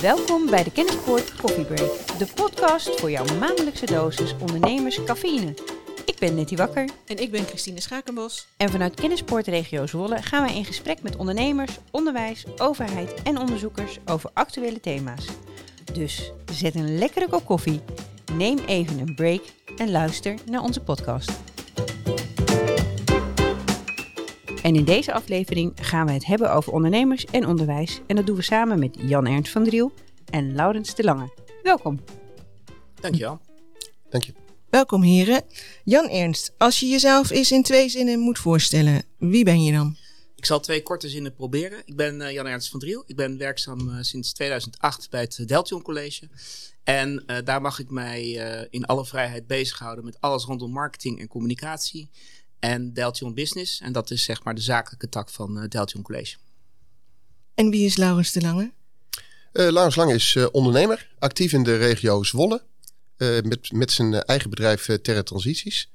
Welkom bij de Kennispoort Coffee Break, de podcast voor jouw maandelijkse dosis ondernemers cafeïne. Ik ben Nettie Wakker En ik ben Christine Schakenbos. en vanuit Kennispoort Regio Zwolle gaan wij in gesprek met ondernemers, onderwijs, overheid en onderzoekers over actuele thema's. Dus zet een lekkere kop koffie, neem even een break en luister naar onze podcast. En in deze aflevering gaan we het hebben over ondernemers en onderwijs. En dat doen we samen met Jan Ernst van Driel en Laurens de Lange. Welkom. Dankjewel. Dank je. Welkom heren. Jan Ernst, als je jezelf eens in twee zinnen moet voorstellen, wie ben je dan? Ik zal twee korte zinnen proberen. Ik ben eh, Jan Ernst van Driel. Ik ben werkzaam eh, sinds 2008 bij het Deltion College. En eh, daar mag ik mij eh, in alle vrijheid bezighouden met alles rondom marketing en communicatie. En Deltion Business. En dat is zeg maar de zakelijke tak van uh, Deltion College. En wie is Laurens de Lange? Uh, Laurens Lang is uh, ondernemer, actief in de regio Zwolle. Uh, met, met zijn eigen bedrijf Terra Transities.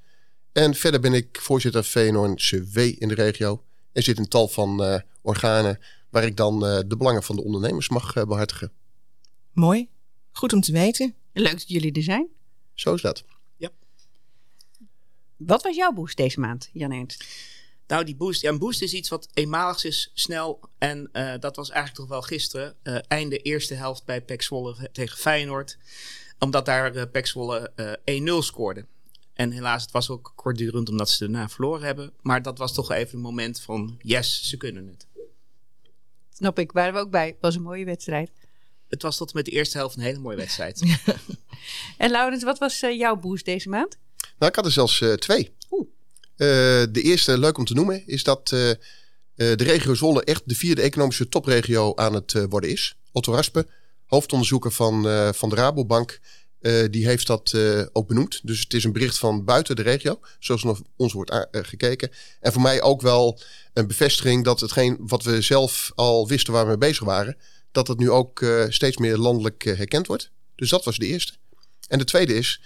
En verder ben ik voorzitter VNONCW in de regio. En zit in tal van organen waar ik dan de belangen van de ondernemers mag behartigen. Mooi. Goed om te weten. Leuk dat jullie er zijn. Zo is dat. Wat was jouw boost deze maand, Jan Ernst? Nou, die boost. Ja, een boost is iets wat eenmaligs is, snel. En uh, dat was eigenlijk toch wel gisteren. Uh, einde eerste helft bij Pek Zwolle tegen Feyenoord. Omdat daar uh, Pek Zwolle 1-0 scoorde. En helaas, het was ook kortdurend omdat ze daarna verloren hebben. Maar dat was toch even een moment van yes, ze kunnen het. Snap ik, waren we ook bij. Het was een mooie wedstrijd. Het was tot met de eerste helft een hele mooie wedstrijd. en Laurens, wat was jouw boost deze maand? Nou, ik had er zelfs twee. Oeh. Uh, de eerste, leuk om te noemen, is dat uh, de regio Zwolle echt de vierde economische topregio aan het worden is. Otto Raspe, hoofdonderzoeker van, van de Rabobank, die heeft dat ook benoemd. Dus het is een bericht van buiten de regio, zoals naar ons wordt gekeken. En voor mij ook wel een bevestiging dat hetgeen wat we zelf al wisten waar we mee bezig waren, dat het nu ook steeds meer landelijk herkend wordt. Dus dat was de eerste. En de tweede is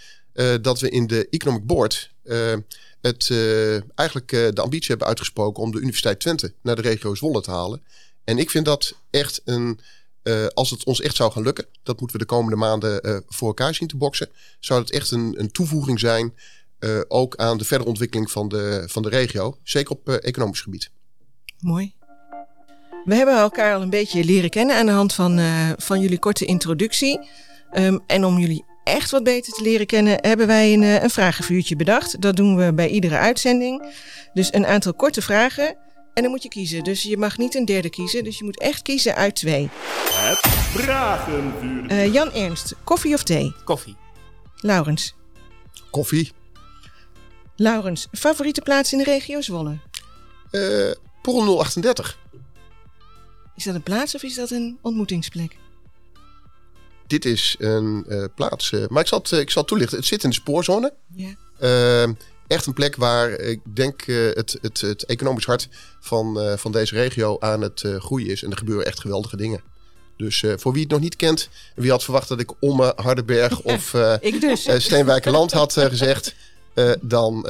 dat we in de Economic Board het uh, eigenlijk de ambitie hebben uitgesproken om de Universiteit Twente naar de regio Zwolle te halen. En ik vind dat echt een, als het ons echt zou gaan lukken, dat moeten we de komende maanden voor elkaar zien te boksen, zou het echt een, een toevoeging zijn, ook aan de verdere ontwikkeling van de, van de regio, zeker op economisch gebied. Mooi. We hebben elkaar al een beetje leren kennen aan de hand van, van jullie korte introductie. Um, en om jullie echt wat beter te leren kennen, hebben wij een, een vragenvuurtje bedacht. Dat doen we bij iedere uitzending. Dus een aantal korte vragen. En dan moet je kiezen. Dus je mag niet een derde kiezen. Dus je moet echt kiezen uit twee. Het vragenvuurtje. Uh, Jan Ernst, koffie of thee? Koffie. Laurens. Koffie. Laurens, favoriete plaats in de regio Zwolle? Uh, Porrel 038. Is dat een plaats of is dat een ontmoetingsplek? Dit is een uh, plaats. Uh, maar ik zal, het, uh, ik zal het toelichten. Het zit in de spoorzone. Ja. Echt een plek waar ik denk het, het, het economisch hart van, van deze regio aan het groeien is. En er gebeuren echt geweldige dingen. Dus voor wie het nog niet kent, wie had verwacht dat ik Omme, Hardenberg of ik dus. Steenwijkerland had gezegd. dan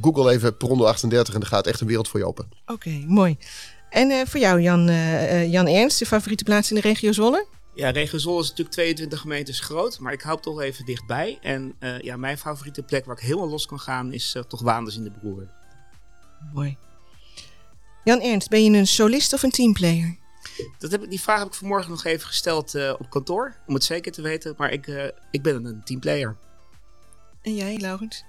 google even Perondo 38 en er gaat echt een wereld voor je open. Oké, okay, mooi. En voor jou, Jan, Jan Ernst, de favoriete plaats in de regio Zwolle? Ja, regio Zwolle is natuurlijk 22 gemeentes groot, maar ik hou toch even dichtbij. En uh, ja, mijn favoriete plek waar ik helemaal los kan gaan is uh, toch Waanders in de Broer. Mooi. Jan Ernst, ben je een solist of een teamplayer? Dat heb ik, die vraag heb ik vanmorgen nog even gesteld uh, op kantoor, om het zeker te weten. Maar ik, ik ben een teamplayer. En jij, Laurens?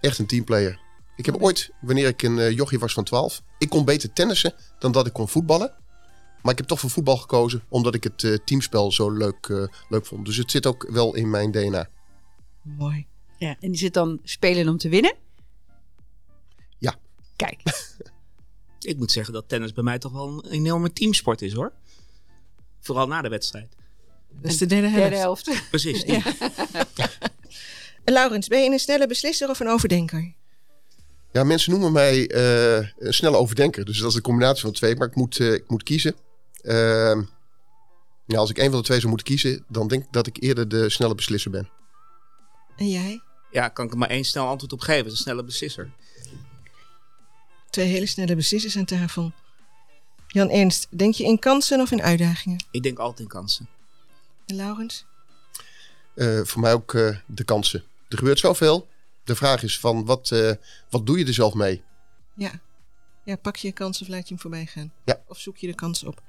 Echt een teamplayer. Ik heb ooit, wanneer ik een jochie was van 12, ik kon beter tennissen dan dat ik kon voetballen. Maar ik heb toch voor voetbal gekozen, omdat ik het uh, teamspel zo leuk, uh, leuk vond. Dus het zit ook wel in mijn DNA. Mooi. Ja, en die zit dan spelen om te winnen? Ja. Kijk. ik moet zeggen dat tennis bij mij toch wel een enorme teamsport is hoor. Vooral na de wedstrijd. Dat is de derde helft. Derde helft. Precies. Ja. Laurens, ben je een snelle beslisser of een overdenker? Ja, mensen noemen mij uh, een snelle overdenker. Dus dat is een combinatie van twee. Maar ik moet, uh, ik moet kiezen. Uh, ja, als ik een van de twee zou moeten kiezen, dan denk ik dat ik eerder de snelle beslisser ben. En jij? Ja, kan ik er maar één snel antwoord op geven. Een snelle beslisser. Twee hele snelle beslissers aan tafel. Jan Ernst, denk je in kansen of in uitdagingen? Ik denk altijd in kansen. En Laurens? Eh, voor mij ook eh, de kansen. Er gebeurt zoveel. De vraag is van, wat, eh, wat doe je er zelf mee? Ja. Ja, pak je je kans of laat je hem voorbij gaan? Ja. Of zoek je de kans op?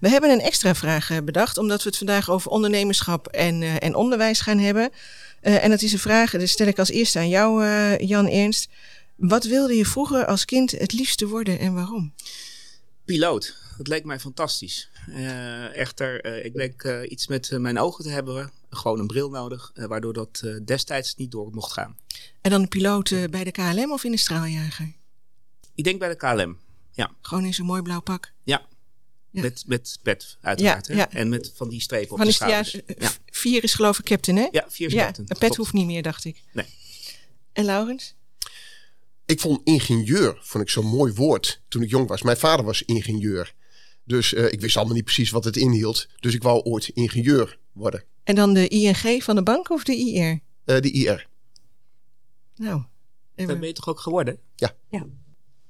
We hebben een extra vraag eh, bedacht, omdat we het vandaag over ondernemerschap en, eh, en onderwijs gaan hebben. Eh, en dat is een vraag, dat stel ik als eerste aan jou, eh, Jan Ernst. Wat wilde je vroeger als kind het liefste worden en waarom? Piloot. Dat leek mij fantastisch. Eh, echter, eh, ik bleek eh, iets met mijn ogen te hebben. Gewoon een bril nodig, waardoor dat eh, destijds niet door mocht gaan. En dan de piloot bij de KLM of in de straaljager? Ik denk bij de KLM. Gewoon in zo'n mooi blauw pak. Ja. Ja. Met, met pet, uiteraard. Ja, hè? ja. En met van die strepen op Van de is ja, schouders. Ja, vier is geloof ik captain, hè? ja vier Ja, captain. een pet Klopt. hoeft niet meer, dacht ik. Nee. En Laurens? Ik vond ingenieur vond ik zo'n mooi woord toen ik jong was. Mijn vader was ingenieur. Dus eh, ik wist allemaal niet precies wat het inhield. Dus ik wou ooit ingenieur worden. En dan de ING van de bank of de IR? Eh de IR. Nou, Dat ben je toch ook geworden? dat is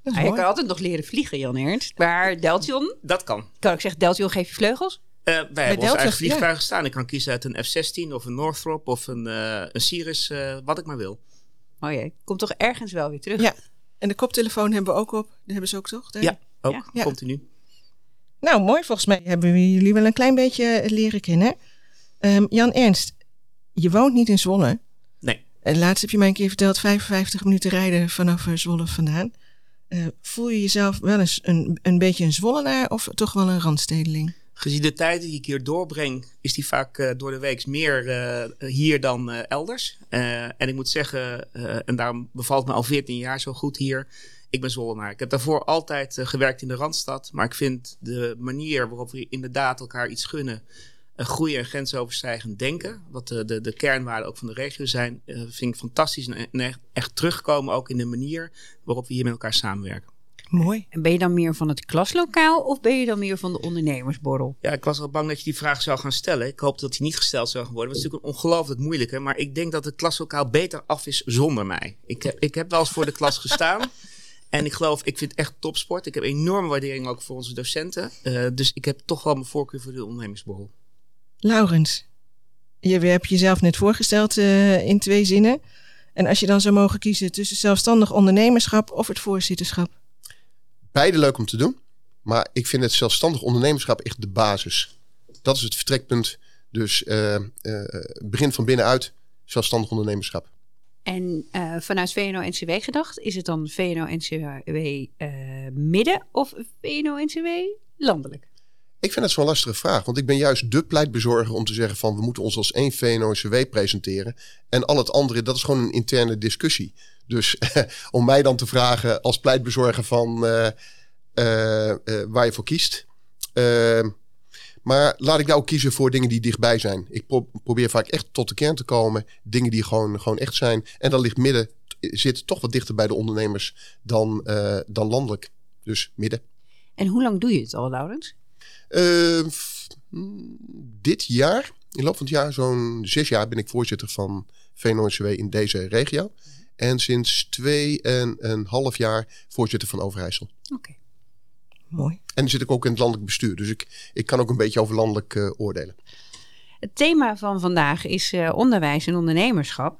Ah, je kan altijd nog leren vliegen, Jan Ernst. Maar Deltion, Dat kan. kan ik zeggen, Deltion geef je vleugels? Eh, wij hebben Delta, onze eigen ja. vliegtuigen staan. Ik kan kiezen uit een F-16 of een Northrop of een, eh, een Cirrus, eh, wat ik maar wil. Oh jee, komt toch ergens wel weer terug. Ja. En de koptelefoon hebben we ook op. Die hebben ze ook toch? Daar? Ja, ook. Ja. Ja. Continu. Nou, mooi. Volgens mij hebben we jullie wel een klein beetje leren kennen. Ehm, Jan Ernst, je woont niet in Zwolle. Nee. En laatst heb je mij een keer verteld, 55 minuten rijden vanaf Zwolle vandaan. Eh, voel je jezelf wel eens een, een beetje een Zwollenaar of toch wel een randstedeling? Gezien de tijd die ik hier doorbreng, is die vaak eh, door de week meer eh, hier dan elders. En ik moet zeggen, en daarom bevalt me al 14 jaar zo goed hier. Ik ben Zwollenaar. Ik heb daarvoor altijd gewerkt in de Randstad. Maar ik vind de manier waarop we inderdaad elkaar iets gunnen, eh, groeien en grensoverstijgend denken, wat de, de, de kernwaarden ook van de regio zijn, eh, vind ik fantastisch. En, en echt, echt terugkomen ook in de manier waarop we hier met elkaar samenwerken. Mooi. En ben je dan meer van het klaslokaal of ben je dan meer van de ondernemersborrel? Ja, ik was al bang dat je die vraag zou gaan stellen. Ik hoop dat die niet gesteld zou gaan worden. Het is natuurlijk een ongelooflijk moeilijke. Maar ik denk dat het klaslokaal beter af is zonder mij. Ik heb, ik heb wel eens voor de klas gestaan. En ik geloof, ik vind het echt topsport. Ik heb enorme waardering ook voor onze docenten. Eh, dus ik heb toch wel mijn voorkeur voor de ondernemersborrel. Laurens, je hebt jezelf net voorgesteld eh, in twee zinnen. En als je dan zou mogen kiezen tussen zelfstandig ondernemerschap of het voorzitterschap? Beide leuk om te doen. Maar ik vind het zelfstandig ondernemerschap echt de basis. Dat is het vertrekpunt. Dus eh, eh, begin van binnenuit zelfstandig ondernemerschap. En eh, vanuit VNO-NCW gedacht, is het dan VNO-NCW eh, midden of VNO-NCW landelijk? Ik vind het zo'n lastige vraag, want ik ben juist de pleitbezorger om te zeggen van we moeten ons als één VNO-NCW presenteren. En al het andere, dat is gewoon een interne discussie. Dus om mij dan te vragen als pleitbezorger van eh, eh, eh, waar je voor kiest. Eh, maar laat ik nou ook kiezen voor dingen die dichtbij zijn. Ik pro- probeer vaak echt tot de kern te komen. Dingen die gewoon, gewoon echt zijn. En dan ligt midden, zit toch wat dichter bij de ondernemers dan, dan landelijk. Dus midden. En hoe lang doe je het al, Laurens? Eh, f- mm, dit jaar, in de loop van het jaar, zo'n zes jaar, ben ik voorzitter van VNO-NCW in deze regio. En sinds twee en een half jaar voorzitter van Overijssel. Oké. Mooi. En dan zit ik ook in het landelijk bestuur. Dus ik, ik kan ook een beetje over landelijk eh, oordelen. Het thema van vandaag is eh, onderwijs en ondernemerschap.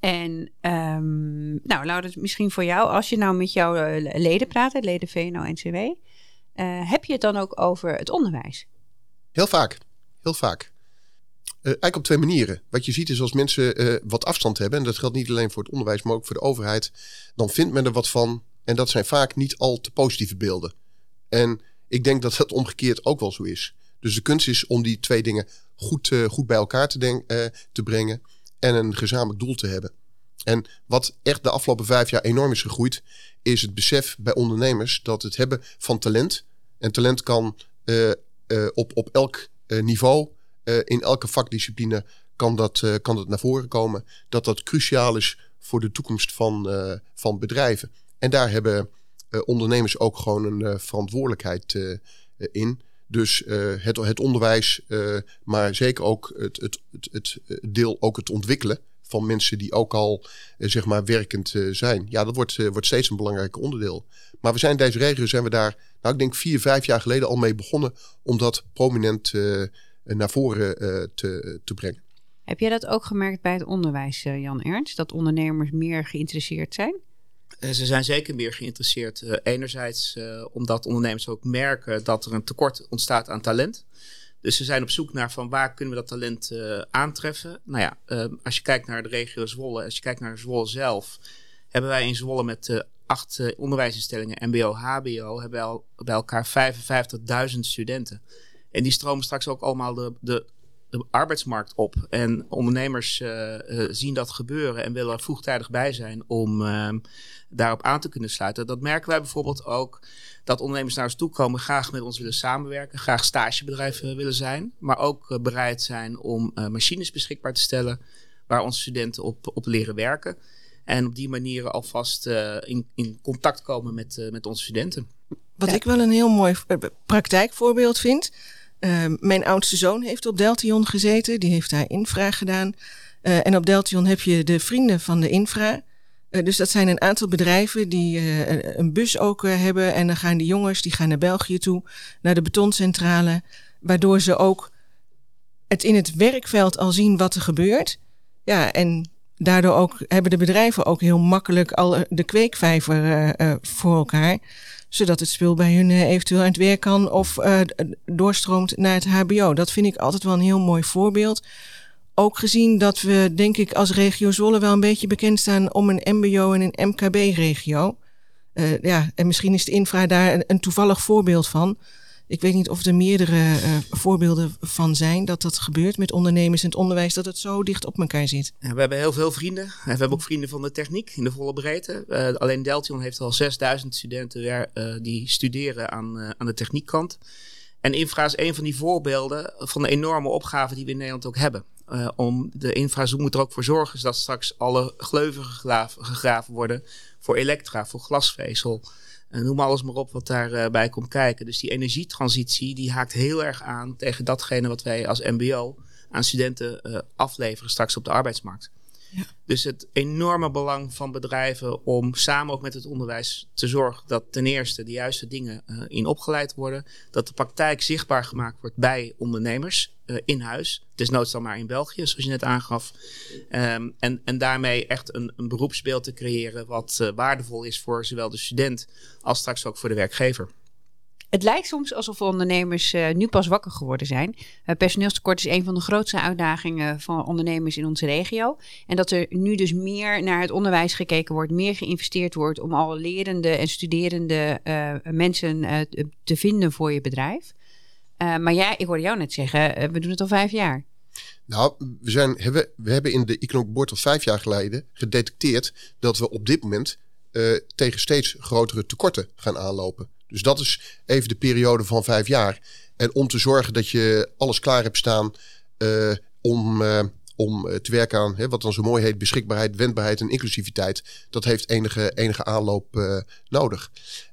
En ehm, nou, Laurens, misschien voor jou, als je nou met jouw eh, leden praat, leden VNO-NCW, eh, heb je het dan ook over het onderwijs? Heel vaak. Heel vaak. Eh, eigenlijk op twee manieren. Wat je ziet is als mensen eh, wat afstand hebben, en dat geldt niet alleen voor het onderwijs, maar ook voor de overheid, dan vindt men er wat van. En dat zijn vaak niet al te positieve beelden. En ik denk dat dat omgekeerd ook wel zo is. Dus de kunst is om die twee dingen goed, goed bij elkaar te, te brengen en een gezamenlijk doel te hebben. En wat echt de afgelopen vijf jaar enorm is gegroeid, is het besef bij ondernemers dat het hebben van talent. En talent kan eh, eh, op, op elk eh, niveau, in elke vakdiscipline, kan dat, kan dat naar voren komen. Dat dat cruciaal is voor de toekomst van, van bedrijven. En daar hebben ondernemers ook gewoon een verantwoordelijkheid in. Dus het, het onderwijs, maar zeker ook het, het, het, het deel ook het ontwikkelen van mensen die ook al eh, zeg maar werkend eh, zijn. Ja, dat wordt, eh, wordt steeds een belangrijk onderdeel. Maar we zijn in deze regio zijn we daar, nou ik denk vier, vijf jaar geleden al mee begonnen om dat prominent naar voren te, te brengen. Heb jij dat ook gemerkt bij het onderwijs, Jan Ernst? Dat ondernemers meer geïnteresseerd zijn? Ze zijn zeker meer geïnteresseerd. enerzijds omdat ondernemers ook merken dat er een tekort ontstaat aan talent. Dus ze zijn op zoek naar van waar kunnen we dat talent uh, aantreffen. Nou ja, uh, als je kijkt naar de regio Zwolle, als je kijkt naar Zwolle zelf, hebben wij in Zwolle met uh, acht onderwijsinstellingen, MBO, HBO, hebben wij al bij elkaar 55.000 studenten. En die stromen straks ook allemaal de, de, de arbeidsmarkt op. En ondernemers zien dat gebeuren en willen er vroegtijdig bij zijn om ehm, daarop aan te kunnen sluiten. Dat merken wij bijvoorbeeld ook dat ondernemers naar ons toe komen, graag met ons willen samenwerken, graag stagebedrijven willen zijn, maar ook eh, bereid zijn om machines beschikbaar te stellen waar onze studenten op, op leren werken. En op die manier alvast in, in contact komen met, met onze studenten. Wat ik wel een heel mooi praktijkvoorbeeld vind. Mijn oudste zoon heeft op Deltion gezeten. Die heeft daar infra gedaan. en op Deltion heb je de vrienden van de infra. Uh, dus dat zijn een aantal bedrijven die uh, een bus ook hebben. En dan gaan die jongens die gaan naar België toe, naar de betoncentrale. Waardoor ze ook het in het werkveld al zien wat er gebeurt. Ja, en daardoor ook hebben de bedrijven ook heel makkelijk al de kweekvijver voor elkaar. Zodat het spul bij hun eventueel aan het werk kan of doorstroomt naar het HBO. Dat vind ik altijd wel een heel mooi voorbeeld ook gezien dat we, denk ik, als regio Zwolle wel een beetje bekend staan om een MBO en een MKB-regio. Eh, ja, en misschien is de infra daar een, toevallig voorbeeld van. Ik weet niet of er meerdere uh, voorbeelden van zijn dat dat gebeurt met ondernemers in het onderwijs, dat het zo dicht op elkaar zit. We hebben heel veel vrienden. En we hebben ook vrienden van de techniek in de volle breedte. Uh, alleen Deltion heeft al 6000 studenten die studeren aan, aan de techniekkant. En infra is een van die voorbeelden van de enorme opgave die we in Nederland ook hebben. Om de infrazoom moet er ook voor zorgen dat straks alle gleuven gegraven worden voor elektra, voor glasvezel. Uh, noem alles maar op wat daarbij uh, bij komt kijken. Dus die energietransitie die haakt heel erg aan tegen datgene wat wij als MBO aan studenten uh, afleveren straks op de arbeidsmarkt. Ja. Dus het enorme belang van bedrijven om samen ook met het onderwijs te zorgen dat ten eerste de juiste dingen uh, in opgeleid worden. Dat de praktijk zichtbaar gemaakt wordt bij ondernemers in huis. Desnoods dan maar in België, zoals je net aangaf. Um, en, en daarmee echt een, een beroepsbeeld te creëren wat uh, waardevol is voor zowel de student als straks ook voor de werkgever. Het lijkt soms alsof ondernemers uh, nu pas wakker geworden zijn. Uh, personeelstekort is een van de grootste uitdagingen van ondernemers in onze regio. En dat er nu dus meer naar het onderwijs gekeken wordt, meer geïnvesteerd wordt om al lerende en studerende mensen te vinden voor je bedrijf. Maar ja, ik hoorde jou net zeggen, we doen het al vijf jaar. Nou, we, zijn, hebben, we hebben in de Economic Board al vijf jaar geleden gedetecteerd dat we op dit moment tegen steeds grotere tekorten gaan aanlopen. Dus dat is even de periode van vijf jaar. En om te zorgen dat je alles klaar hebt staan om, om te werken aan hè, wat dan zo mooi heet beschikbaarheid, wendbaarheid en inclusiviteit. Dat heeft enige, enige aanloop nodig.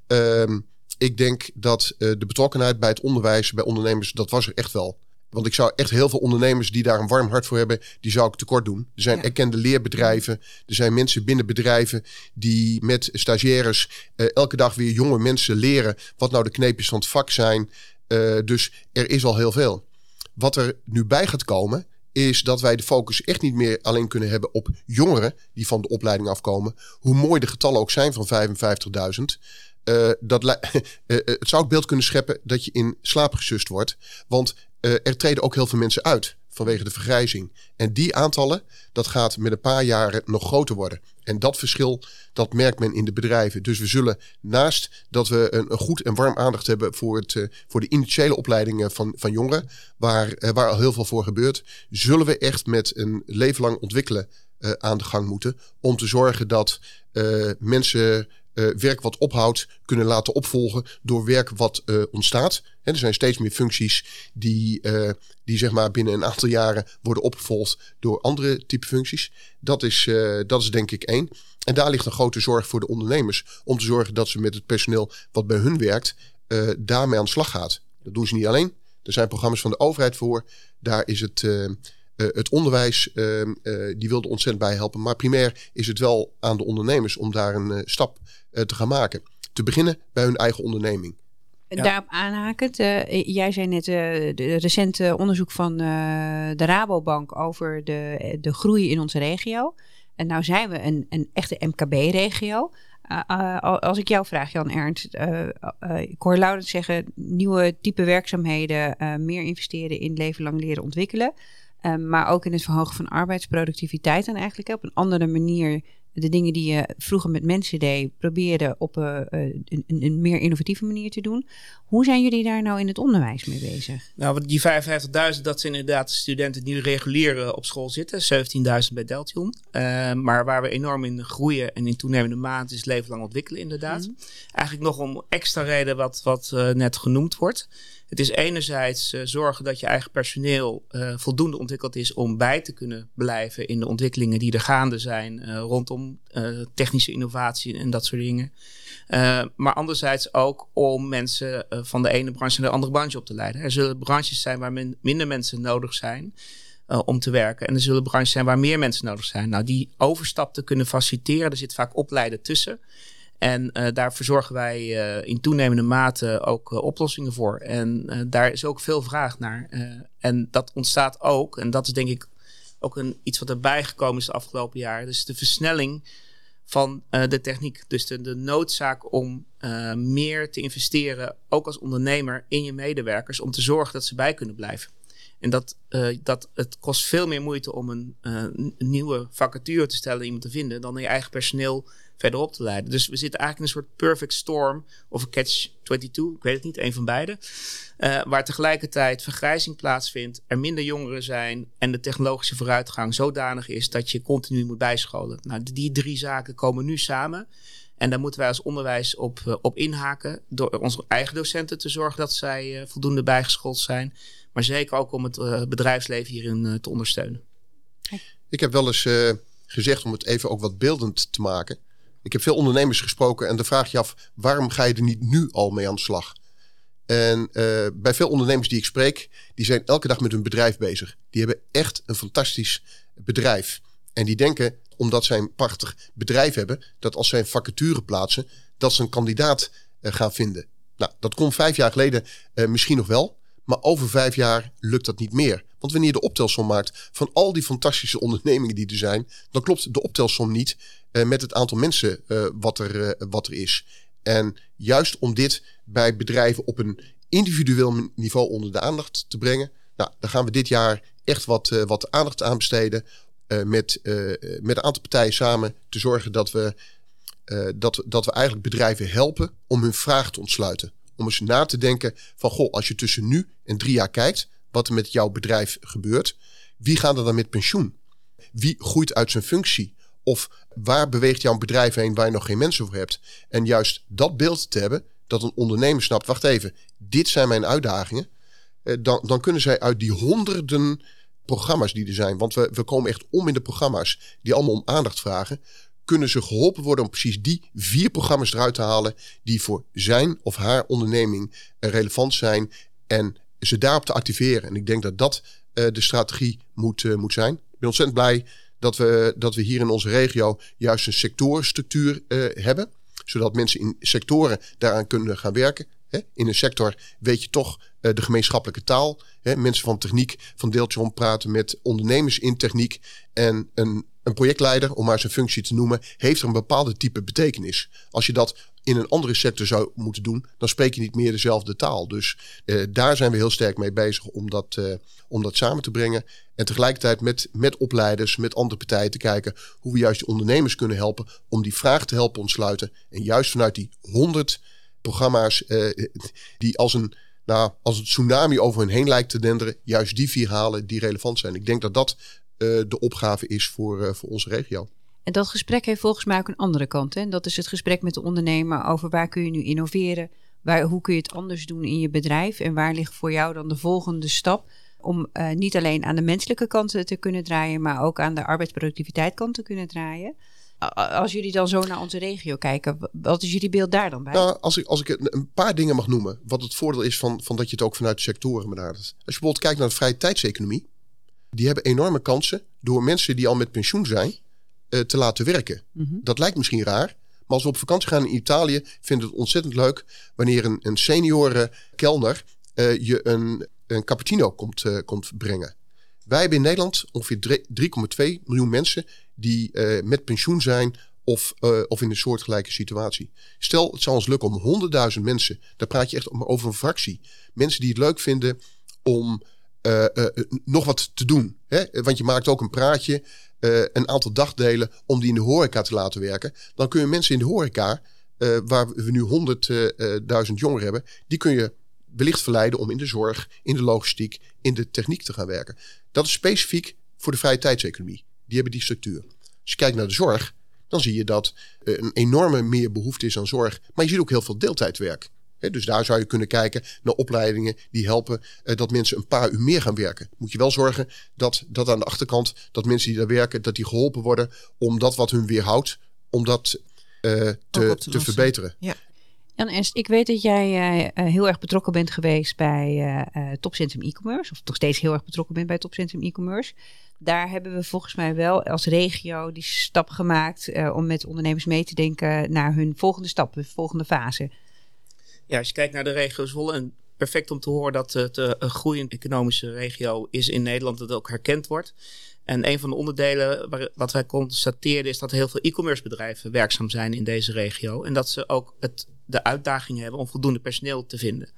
Ehm, ik denk dat de betrokkenheid bij het onderwijs, bij ondernemers, dat was er echt wel. Want ik zou echt heel veel ondernemers die daar een warm hart voor hebben, die zou ik tekort doen. Er zijn erkende leerbedrijven. Er zijn mensen binnen bedrijven die met stagiaires uh, elke dag weer jonge mensen leren wat nou de kneepjes van het vak zijn. Uh, dus er is al heel veel. Wat er nu bij gaat komen, is dat wij de focus echt niet meer alleen kunnen hebben op jongeren die van de opleiding afkomen. Hoe mooi de getallen ook zijn van 55.000. Uh, dat uh, het zou ook beeld kunnen scheppen dat je in slaap gesust wordt. Want er treden ook heel veel mensen uit vanwege de vergrijzing. En die aantallen, dat gaat met een paar jaren nog groter worden. En dat verschil, dat merkt men in de bedrijven. Dus we zullen naast dat we een, goed en warm aandacht hebben voor, het, voor de initiële opleidingen van, van jongeren, waar, waar al heel veel voor gebeurt, zullen we echt met een leven lang ontwikkelen aan de gang moeten. Om te zorgen dat mensen uh, werk wat ophoudt kunnen laten opvolgen door werk wat uh, ontstaat. Er zijn steeds meer functies die, uh, die zeg maar binnen een aantal jaren worden opgevolgd door andere type functies. Dat is, dat is denk ik één. En daar ligt een grote zorg voor de ondernemers om te zorgen dat ze met het personeel wat bij hun werkt, daarmee aan de slag gaat. Dat doen ze niet alleen. Er zijn programma's van de overheid voor. Daar is het uh, het onderwijs, uh, uh, die wilde ontzettend bij helpen. Maar primair is het wel aan de ondernemers om daar een stap te gaan maken. Te beginnen bij hun eigen onderneming. Ja. Daarop aanhakend, eh, jij zei net uh, de recente onderzoek van uh, de Rabobank over de, de groei in onze regio. En nou zijn we een, een echte MKB-regio. Uh, als ik jou vraag, Jan Ernst, ik hoor Laurens zeggen nieuwe type werkzaamheden, meer investeren in leven lang leren ontwikkelen. Maar ook in het verhogen van arbeidsproductiviteit en eigenlijk op een andere manier de dingen die je vroeger met mensen deed, probeerde op uh, een, een, meer innovatieve manier te doen. Hoe zijn jullie daar nou in het onderwijs mee bezig? Nou, die 55.000, dat zijn inderdaad de studenten die regulier op school zitten. 17.000 bij Deltion. Uh, maar waar we enorm in groeien en in toenemende maand is leven lang ontwikkelen inderdaad. Mm. Eigenlijk nog om extra reden wat, wat net genoemd wordt. Het is enerzijds uh, zorgen dat je eigen personeel uh, voldoende ontwikkeld is om bij te kunnen blijven in de ontwikkelingen die er gaande zijn uh, rondom technische innovatie en dat soort dingen. maar anderzijds ook om mensen van de ene branche naar de andere branche op te leiden. Er zullen branches zijn waar minder mensen nodig zijn. om te werken. En er zullen branches zijn waar meer mensen nodig zijn. Nou, die overstap te kunnen faciliteren, er zit vaak opleiden tussen. En uh, daar verzorgen wij uh, in toenemende mate ook uh, oplossingen voor. En daar is ook veel vraag naar. en dat ontstaat ook, en dat is denk ik ook een, iets wat erbij gekomen is de afgelopen jaren. Dus de versnelling van de techniek. Dus de, noodzaak om meer te investeren, ook als ondernemer, in je medewerkers. Om te zorgen dat ze bij kunnen blijven. En dat, dat het kost veel meer moeite om een, een nieuwe vacature te stellen, iemand te vinden, dan je eigen personeel verderop te leiden. Dus we zitten eigenlijk in een soort perfect storm of een catch 22, ik weet het niet, een van beide. Uh, waar tegelijkertijd vergrijzing plaatsvindt, er minder jongeren zijn en de technologische vooruitgang zodanig is dat je continu moet bijscholen. Nou, die drie zaken komen nu samen. En daar moeten wij als onderwijs op, uh, op inhaken. Door onze eigen docenten te zorgen dat zij uh, voldoende bijgeschoold zijn. Maar zeker ook om het bedrijfsleven hierin te ondersteunen. Ik heb wel eens gezegd om het even ook wat beeldend te maken. Ik heb veel ondernemers gesproken en dan vraag je af, waarom ga je er niet nu al mee aan de slag? En uh, bij veel ondernemers die ik spreek, die zijn elke dag met hun bedrijf bezig. Die hebben echt een fantastisch bedrijf. En die denken, omdat zij een prachtig bedrijf hebben, dat als zij een vacature plaatsen, dat ze een kandidaat uh, gaan vinden. Nou, dat kon vijf jaar geleden uh, misschien nog wel. Maar over vijf jaar lukt dat niet meer. Want wanneer je de optelsom maakt van al die fantastische ondernemingen die er zijn, dan klopt de optelsom niet uh, met het aantal mensen uh, wat, er, uh, wat er is. En juist om dit bij bedrijven op een individueel niveau onder de aandacht te brengen, nou, dan gaan we dit jaar echt wat, wat aandacht aan besteden. met, met een aantal partijen samen te zorgen dat we, dat, dat we eigenlijk bedrijven helpen om hun vraag te ontsluiten. Om eens na te denken van, goh, als je tussen nu en drie jaar kijkt, wat er met jouw bedrijf gebeurt. Wie gaat er dan met pensioen? Wie groeit uit zijn functie? Of waar beweegt jouw bedrijf heen waar je nog geen mensen voor hebt? En juist dat beeld te hebben, dat een ondernemer snapt, wacht even, dit zijn mijn uitdagingen. Eh, dan, dan kunnen zij uit die honderden programma's die er zijn, want we, we komen echt om in de programma's die allemaal om aandacht vragen, kunnen ze geholpen worden om precies die vier programma's eruit te halen die voor zijn of haar onderneming relevant zijn en ze daarop te activeren. En ik denk dat dat uh, de strategie moet, uh, moet zijn. Ik ben ontzettend blij dat we, dat we hier in onze regio juist een sectorenstructuur uh, hebben. Zodat mensen in sectoren daaraan kunnen gaan werken. In een sector weet je toch de gemeenschappelijke taal. Mensen van techniek, van deeltje om praten met ondernemers in techniek. En een, een projectleider, om maar zijn functie te noemen, heeft een bepaalde type betekenis. Als je dat in een andere sector zou moeten doen, dan spreek je niet meer dezelfde taal. Dus uh, daar zijn we heel sterk mee bezig om dat, uh, om dat samen te brengen. En tegelijkertijd met, met opleiders, met andere partijen te kijken hoe we juist ondernemers kunnen helpen om die vraag te helpen ontsluiten. En juist vanuit die honderd programma's uh, die als een, nou, als een tsunami over hun heen lijkt te denderen, juist die vier halen die relevant zijn. Ik denk dat dat de opgave is voor, voor onze regio. En dat gesprek heeft volgens mij ook een andere kant. Hè? Dat is het gesprek met de ondernemer over waar kun je nu innoveren. Waar, hoe kun je het anders doen in je bedrijf? En waar ligt voor jou dan de volgende stap? Om uh, niet alleen aan de menselijke kant te kunnen draaien, maar ook aan de arbeidsproductiviteit kant te kunnen draaien. Als jullie dan zo naar onze regio kijken, wat is jullie beeld daar dan bij? Nou, als ik, als ik een paar dingen mag noemen, wat het voordeel is van, van dat je het ook vanuit de sectoren benadert. Als je bijvoorbeeld kijkt naar de vrije tijdseconomie, die hebben enorme kansen door mensen die al met pensioen zijn, uh, te laten werken. Mm -hmm. Dat lijkt misschien raar, als we op vakantie gaan in Italië, vinden we het ontzettend leuk wanneer een, een senioren kelner eh, je een, een cappuccino komt, eh, komt brengen. Wij hebben in Nederland ongeveer 3,2 miljoen mensen die eh, met pensioen zijn of, of in een soortgelijke situatie. Stel, het zou ons lukken om 100.000 mensen, daar praat je echt over een fractie, mensen die het leuk vinden om nog wat te doen. Hè? Want je maakt ook een praatje, een aantal dagdelen om die in de horeca te laten werken. Dan kun je mensen in de horeca, waar we nu 100.000 jongeren hebben, die kun je wellicht verleiden om in de zorg, in de logistiek, in de techniek te gaan werken. Dat is specifiek voor de vrije tijdseconomie. Die hebben die structuur. Als je kijkt naar de zorg, dan zie je dat een enorme meer behoefte is aan zorg. Maar je ziet ook heel veel deeltijdwerk. Dus daar zou je kunnen kijken naar opleidingen die helpen uh, dat mensen een paar uur meer gaan werken. Moet je wel zorgen dat, dat aan de achterkant, dat mensen die daar werken, dat die geholpen worden om dat wat hun weerhoudt, om dat uh, te, te, te verbeteren. Ja. Jan Ernst, ik weet dat jij uh, heel erg betrokken bent geweest bij uh, Topcentrum e-commerce. Of nog steeds heel erg betrokken bent bij Topcentrum e-commerce. Daar hebben we volgens mij wel als regio die stap gemaakt om met ondernemers mee te denken naar hun volgende stap, hun volgende fase. Ja, als je kijkt naar de regio Zwolle, en perfect om te horen dat het een groeiende economische regio is in Nederland, dat ook herkend wordt. En een van de onderdelen waar, wat wij constateerden is dat heel veel e-commerce bedrijven werkzaam zijn in deze regio. En dat ze ook het de uitdaging hebben om voldoende personeel te vinden.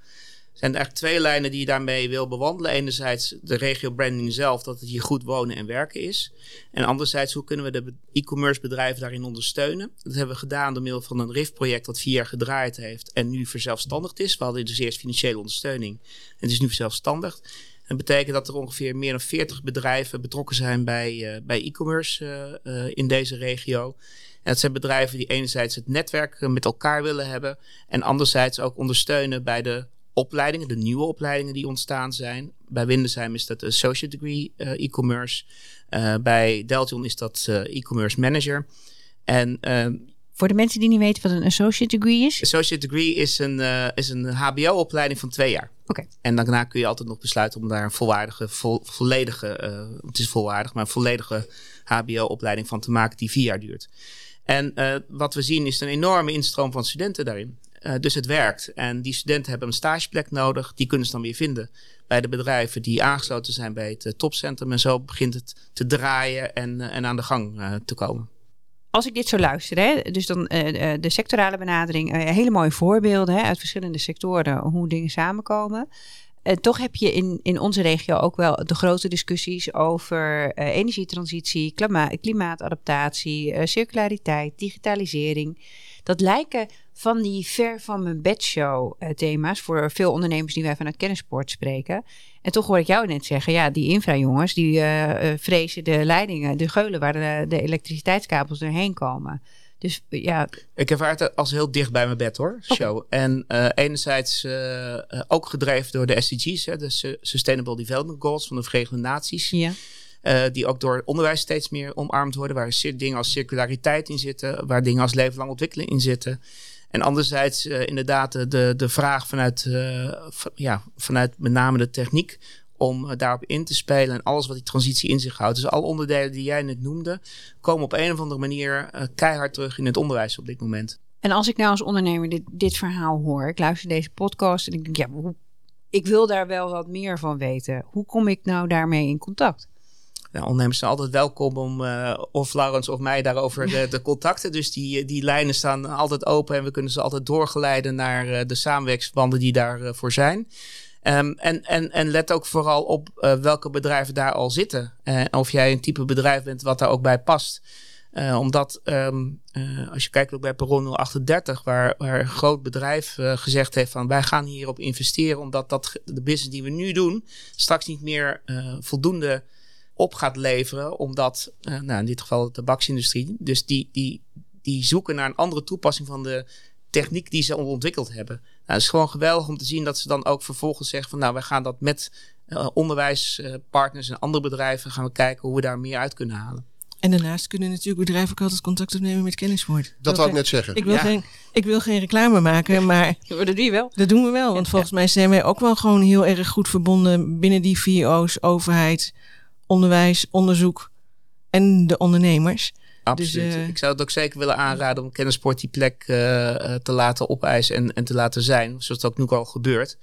Er zijn eigenlijk twee lijnen die je daarmee wil bewandelen. Enerzijds de regio branding zelf, dat het hier goed wonen en werken is. En anderzijds, hoe kunnen we de e-commerce bedrijven daarin ondersteunen? Dat hebben we gedaan door middel van een RIF-project dat vier jaar gedraaid heeft en nu verzelfstandigd is. We hadden dus eerst financiële ondersteuning en het is nu verzelfstandigd. Dat betekent dat er ongeveer meer dan 40 bedrijven betrokken zijn bij, uh, bij e-commerce uh, uh, in deze regio. En het zijn bedrijven die enerzijds het netwerk met elkaar willen hebben. En anderzijds ook ondersteunen bij de opleidingen, de nieuwe opleidingen die ontstaan zijn. Bij Windesheim is dat Associate Degree uh, E-commerce. Uh, bij Deltion is dat uh, E-commerce Manager. En ehm, voor de mensen die niet weten wat een associate degree is? Associate degree is een, is een HBO-opleiding van twee jaar. Oké. Okay. En daarna kun je altijd nog besluiten om daar een volwaardige, vol, volledige, het is volwaardig, maar een volledige HBO-opleiding van te maken die vier jaar duurt. En wat we zien is een enorme instroom van studenten daarin. Uh, dus het werkt. En die studenten hebben een stageplek nodig. Die kunnen ze dan weer vinden bij de bedrijven die aangesloten zijn bij het uh, topcentrum. En zo begint het te draaien en, en aan de gang te komen. Als ik dit zo luister, hè, dus dan de sectorale benadering, hele mooie voorbeelden hè, uit verschillende sectoren, hoe dingen samenkomen. Uh, toch heb je in, in onze regio ook wel de grote discussies over energietransitie, klima klimaatadaptatie, circulariteit, digitalisering. Dat lijken van die ver van mijn bedshow thema's voor veel ondernemers die wij vanuit Kennisport spreken. En toch hoor ik jou net zeggen, ja, die infrajongens die vrezen de leidingen, de geulen waar de, de elektriciteitskabels doorheen komen. Dus ja. Ik ervaar het als heel dicht bij mijn bed hoor, show. Okay. En uh, enerzijds uh, ook gedreven door de SDG's, hè, de Sustainable Development Goals van de Verenigde Naties. Ja. Uh, die ook door onderwijs steeds meer omarmd worden, waar dingen als circulariteit in zitten, waar dingen als levenslang ontwikkeling in zitten. En anderzijds inderdaad de, de vraag vanuit, van, ja, vanuit met name de techniek om daarop in te spelen en alles wat die transitie in zich houdt. Dus alle onderdelen die jij net noemde, komen op een of andere manier uh, keihard terug in het onderwijs op dit moment. En als ik nou als ondernemer dit, dit verhaal hoor, ik luister deze podcast en ik denk, ja, ik wil daar wel wat meer van weten. Hoe kom ik nou daarmee in contact? Ja, ondernemers zijn altijd welkom om uh, of Laurens of mij daarover de contacten. Dus die, die lijnen staan altijd open en we kunnen ze altijd doorgeleiden naar uh, de samenwerksverbanden die daarvoor voor zijn. Um, en, en, en let ook vooral op welke bedrijven daar al zitten. Uh, of jij een type bedrijf bent wat daar ook bij past. Omdat um, als je kijkt ook bij Perron 038, waar, waar een groot bedrijf gezegd heeft van wij gaan hierop investeren, omdat dat de business die we nu doen straks niet meer voldoende op gaat leveren. Omdat, nou in dit geval de tabaksindustrie, dus die, die, die zoeken naar een andere toepassing van de techniek die ze ontwikkeld hebben. Nou, het is gewoon geweldig om te zien dat ze dan ook vervolgens zeggen van nou, wij gaan dat met uh, onderwijspartners en andere bedrijven gaan we kijken hoe we daar meer uit kunnen halen. En daarnaast kunnen natuurlijk bedrijven ook altijd contact opnemen met kenniswoord. Dat wou ik net zeggen. Ik wil, ja. geen, ik wil geen reclame maken, maar... dat doen we wel. Dat doen we wel, want ja, volgens ja. mij zijn wij ook wel gewoon heel erg goed verbonden binnen die VO's, overheid, onderwijs, onderzoek en de ondernemers. Absoluut. Dus, ik zou het ook zeker willen aanraden om Kennisport die plek eh, eh, te laten opeisen en, en te laten zijn. Zoals het ook nu al gebeurt.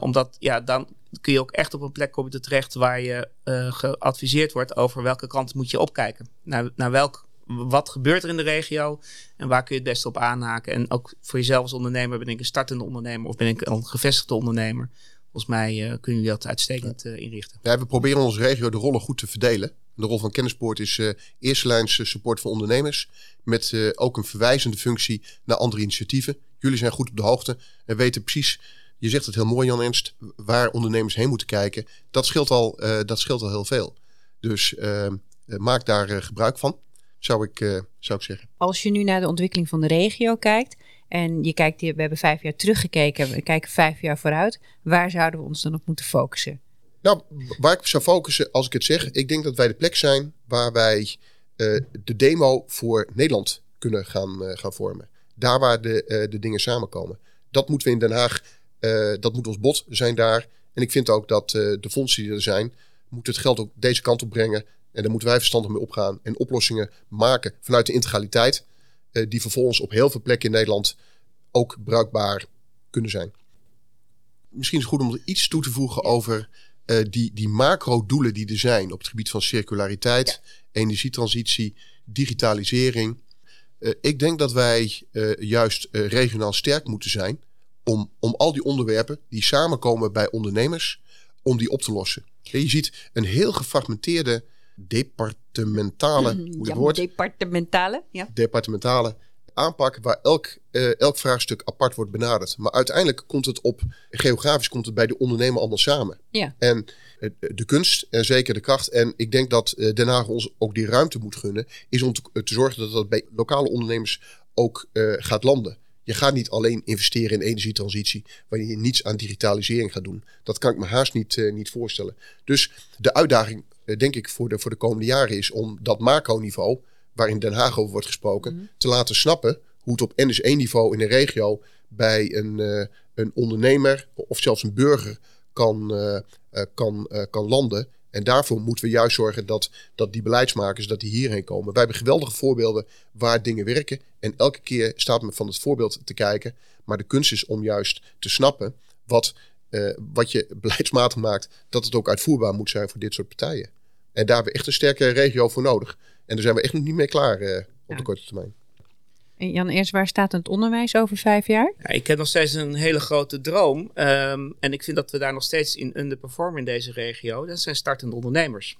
Omdat ja, dan kun je ook echt op een plek komen te terecht waar je geadviseerd wordt over welke kant moet je opkijken. Naar, naar welk, wat gebeurt er in de regio en waar kun je het beste op aanhaken. En ook voor jezelf als ondernemer, ben ik een startende ondernemer of ben ik een gevestigde ondernemer? Volgens mij eh, kun je dat uitstekend eh, inrichten. Ja, we proberen in onze regio de rollen goed te verdelen. De rol van Kennispoort is eh eerste lijns eh, support voor ondernemers. Met eh, ook een verwijzende functie naar andere initiatieven. Jullie zijn goed op de hoogte en weten precies, je zegt het heel mooi Jan Ernst, waar ondernemers heen moeten kijken. Dat scheelt al, eh, dat scheelt al heel veel. Dus eh, eh, maak daar eh, gebruik van, zou ik, eh, zou ik zeggen. Als je nu naar de ontwikkeling van de regio kijkt en je kijkt, we hebben vijf jaar teruggekeken, we kijken vijf jaar vooruit, waar zouden we ons dan op moeten focussen? Nou, waar ik zou focussen als ik het zeg, ik denk dat wij de plek zijn waar wij eh, de demo voor Nederland kunnen gaan, eh, gaan vormen. Daar waar de, eh, de dingen samenkomen. Dat moeten we in Den Haag, dat moet ons bod zijn daar. En ik vind ook dat de fondsen die er zijn, moeten het geld ook deze kant op brengen. En daar moeten wij verstandig mee opgaan en oplossingen maken vanuit de integraliteit. Eh, die vervolgens op heel veel plekken in Nederland ook bruikbaar kunnen zijn. Misschien is het goed om er iets toe te voegen over eh, die, die macro-doelen die er zijn op het gebied van circulariteit, energietransitie, digitalisering. Eh, ik denk dat wij juist regionaal sterk moeten zijn om, om al die onderwerpen die samenkomen bij ondernemers, om die op te lossen. Je ziet een heel gefragmenteerde departementale, hoe Ja, het woord, departementale, ja. departementale aanpak waar elk, eh, elk vraagstuk apart wordt benaderd. Maar uiteindelijk komt het op, geografisch komt het bij de ondernemer allemaal samen. Ja. En eh, de kunst en zeker de kracht, en ik denk dat eh, Den Haag ons ook die ruimte moet gunnen, is om te, te zorgen dat dat bij lokale ondernemers ook gaat landen. Je gaat niet alleen investeren in energietransitie wanneer je niets aan digitalisering gaat doen. Dat kan ik me haast niet, niet voorstellen. Dus de uitdaging, denk ik, voor de, voor de komende jaren is om dat macroniveau, waar in Den Haag over wordt gesproken, te laten snappen hoe het op NS1-niveau in een regio bij een, eh, een ondernemer of zelfs een burger kan, eh, eh, kan, eh, kan landen. En daarvoor moeten we juist zorgen dat, dat die beleidsmakers dat die hierheen komen. Wij hebben geweldige voorbeelden waar dingen werken. En elke keer staat men van het voorbeeld te kijken. Maar de kunst is om juist te snappen wat, eh, wat je beleidsmatig maakt, dat het ook uitvoerbaar moet zijn voor dit soort partijen. En daar hebben we echt een sterke regio voor nodig. En daar zijn we echt nog niet mee klaar eh, op Ja. de korte termijn. En Jan, eerst waar staat het onderwijs over vijf jaar? Ja, ik heb nog steeds een hele grote droom. ehm, en ik vind dat we daar nog steeds in underperformen in deze regio. Dat zijn startende ondernemers.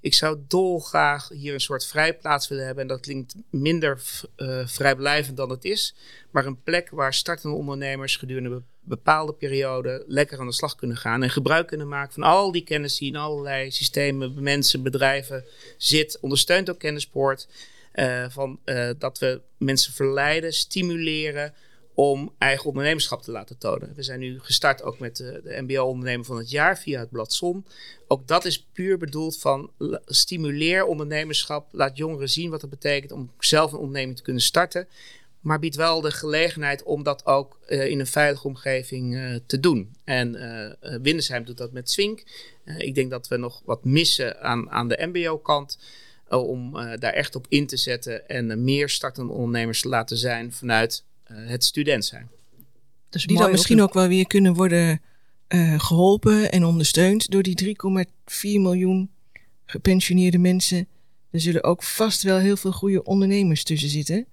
Ik zou dolgraag hier een soort vrijplaats willen hebben. En dat klinkt minder eh, vrijblijvend dan het is. Maar een plek waar startende ondernemers gedurende be- bepaalde perioden lekker aan de slag kunnen gaan. En gebruik kunnen maken van al die kennis die in allerlei systemen, mensen, bedrijven zit. Ondersteunt ook kennispoort. Eh, van, eh, dat we mensen verleiden, stimuleren om eigen ondernemerschap te laten tonen. We zijn nu gestart ook met de, de MBO-ondernemer van het jaar via het blad Zon. Ook dat is puur bedoeld van stimuleer ondernemerschap. Laat jongeren zien wat het betekent om zelf een onderneming te kunnen starten. Maar biedt wel de gelegenheid om dat ook eh, in een veilige omgeving eh, te doen. En eh eh, Windesheim doet dat met Swink. Eh, ik denk dat we nog wat missen aan, aan de MBO-kant. eh, om eh, daar echt op in te zetten en eh, meer startende ondernemers te laten zijn vanuit eh, het student zijn. Dus Die dan misschien ook wel weer kunnen worden eh, geholpen en ondersteund door die 3,4 miljoen gepensioneerde mensen. Er zullen ook vast wel heel veel goede ondernemers tussen zitten.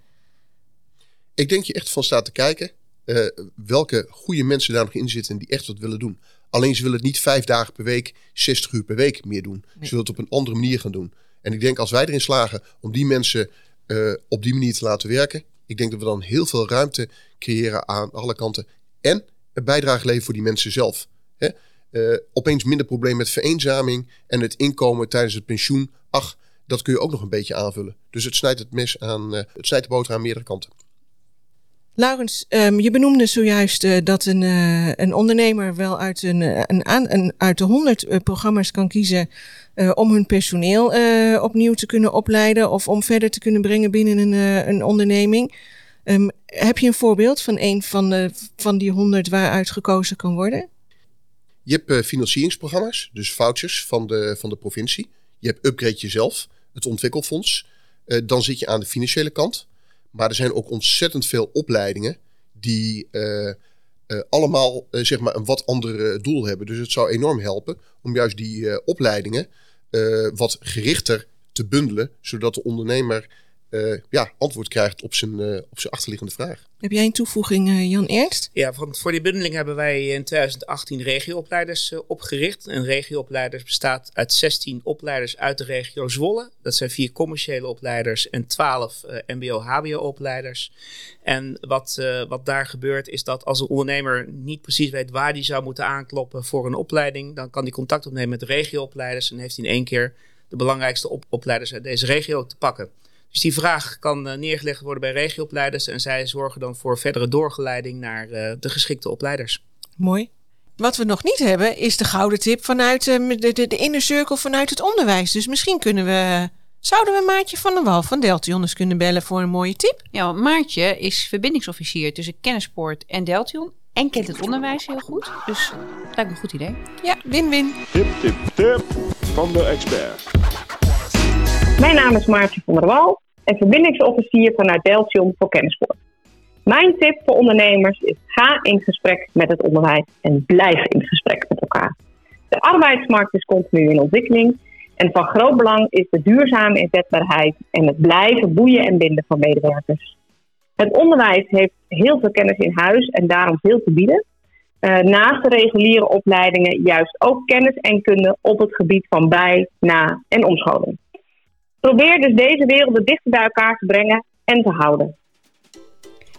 Ik denk je echt van staat te kijken eh, welke goede mensen daar nog in zitten die echt wat willen doen. Alleen ze willen het niet vijf dagen per week, 60 uur per week meer doen. Ze willen het op een andere manier gaan doen. En ik denk als wij erin slagen om die mensen eh, op die manier te laten werken, ik denk dat we dan heel veel ruimte creëren aan alle kanten. En een bijdrage leveren voor die mensen zelf. Hè? Eh, opeens minder probleem met vereenzaming en het inkomen tijdens het pensioen. Ach, dat kun je ook nog een beetje aanvullen. Dus het snijdt het mes aan, eh, het snijdt de boter aan meerdere kanten. Laurens, ehm, je benoemde zojuist eh, dat een, eh, een ondernemer wel uit, een, eh, een, een, uit de 100 programma's kan kiezen om hun personeel opnieuw te kunnen opleiden of om verder te kunnen brengen binnen een, een onderneming. Ehm, heb je een voorbeeld van een van, van die 100 waaruit gekozen kan worden? Je hebt financieringsprogramma's, dus vouchers van de, van de provincie. Je hebt Upgrade Jezelf, het ontwikkelfonds. dan zit je aan de financiële kant. Maar er zijn ook ontzettend veel opleidingen die eh, eh, allemaal eh, zeg maar een wat ander doel hebben. Dus het zou enorm helpen om juist die opleidingen wat gerichter te bundelen, zodat de ondernemer eh, ja, antwoord krijgt op zijn, eh, op zijn achterliggende vraag. Heb jij een toevoeging, eh, Jan Ernst? Ja, want voor die bundeling hebben wij in 2018 regioopleiders opgericht. En regioopleiders bestaat uit 16 opleiders uit de regio Zwolle. Dat zijn vier commerciële opleiders en 12 eh, mbo-hbo-opleiders. En wat, eh, wat daar gebeurt is dat als een ondernemer niet precies weet waar die zou moeten aankloppen voor een opleiding, dan kan die contact opnemen met de regioopleiders en heeft hij in één keer de belangrijkste op- opleiders uit deze regio te pakken. Dus die vraag kan eh, neergelegd worden bij regioopleiders en zij zorgen dan voor verdere doorgeleiding naar eh, de geschikte opleiders. Mooi. Wat we nog niet hebben is de gouden tip vanuit eh, de, de, de inner circle vanuit het onderwijs. Dus misschien kunnen we. Zouden we Maartje van der Wal van Deltion eens kunnen bellen voor een mooie tip? Ja, want Maartje is verbindingsofficier tussen Kennispoort en Deltion. En kent het onderwijs heel goed. Dus lijkt me een goed idee. Ja, win-win. Tip, tip, tip van de expert. Mijn naam is Maartje van der Wal en verbindingsofficier vanuit Deltion voor Kennisport. Mijn tip voor ondernemers is ga in gesprek met het onderwijs en blijf in gesprek met elkaar. De arbeidsmarkt is continu in ontwikkeling en van groot belang is de duurzame inzetbaarheid en het blijven boeien en binden van medewerkers. Het onderwijs heeft heel veel kennis in huis en daarom veel te bieden. Eh, naast de reguliere opleidingen juist ook kennis en kunde op het gebied van bij, na en omscholing. Probeer dus deze werelden dichter bij elkaar te brengen en te houden.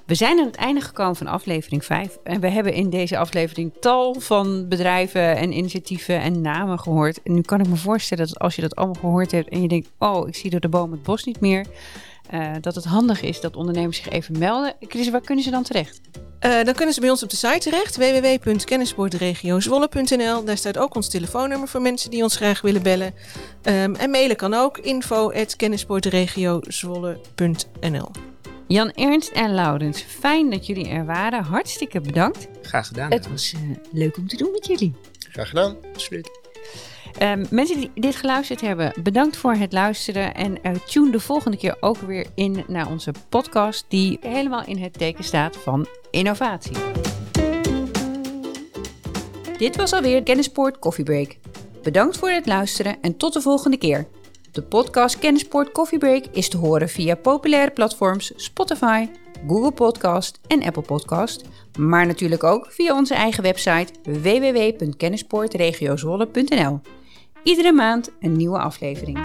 We zijn aan het einde gekomen van aflevering 5. En we hebben in deze aflevering tal van bedrijven en initiatieven en namen gehoord. En nu kan ik me voorstellen dat als je dat allemaal gehoord hebt en je denkt: Oh, ik zie door de boom het bos niet meer. eh, dat het handig is dat ondernemers zich even melden. Chris, waar kunnen ze dan terecht? Eh, dan kunnen ze bij ons op de site terecht, www.kennisportregiozwolle.nl. Daar staat ook ons telefoonnummer voor mensen die ons graag willen bellen. Ehm, en mailen kan ook, info.kennisportregiozwolle.nl. Jan Ernst en Laurens, fijn dat jullie er waren. Hartstikke bedankt. Graag gedaan. Het was eh, leuk om te doen met jullie. Graag gedaan. Absoluut. Ehm, mensen die dit geluisterd hebben, bedankt voor het luisteren. En eh, tune de volgende keer ook weer in naar onze podcast, die helemaal in het teken staat van innovatie. Dit was alweer Kennisport Coffee Break. Bedankt voor het luisteren en tot de volgende keer. De podcast Kennisport Coffee Break is te horen via populaire platforms Spotify, Google Podcast en Apple Podcast, maar natuurlijk ook via onze eigen website www.kennisportregiozwolle.nl. Iedere maand een nieuwe aflevering.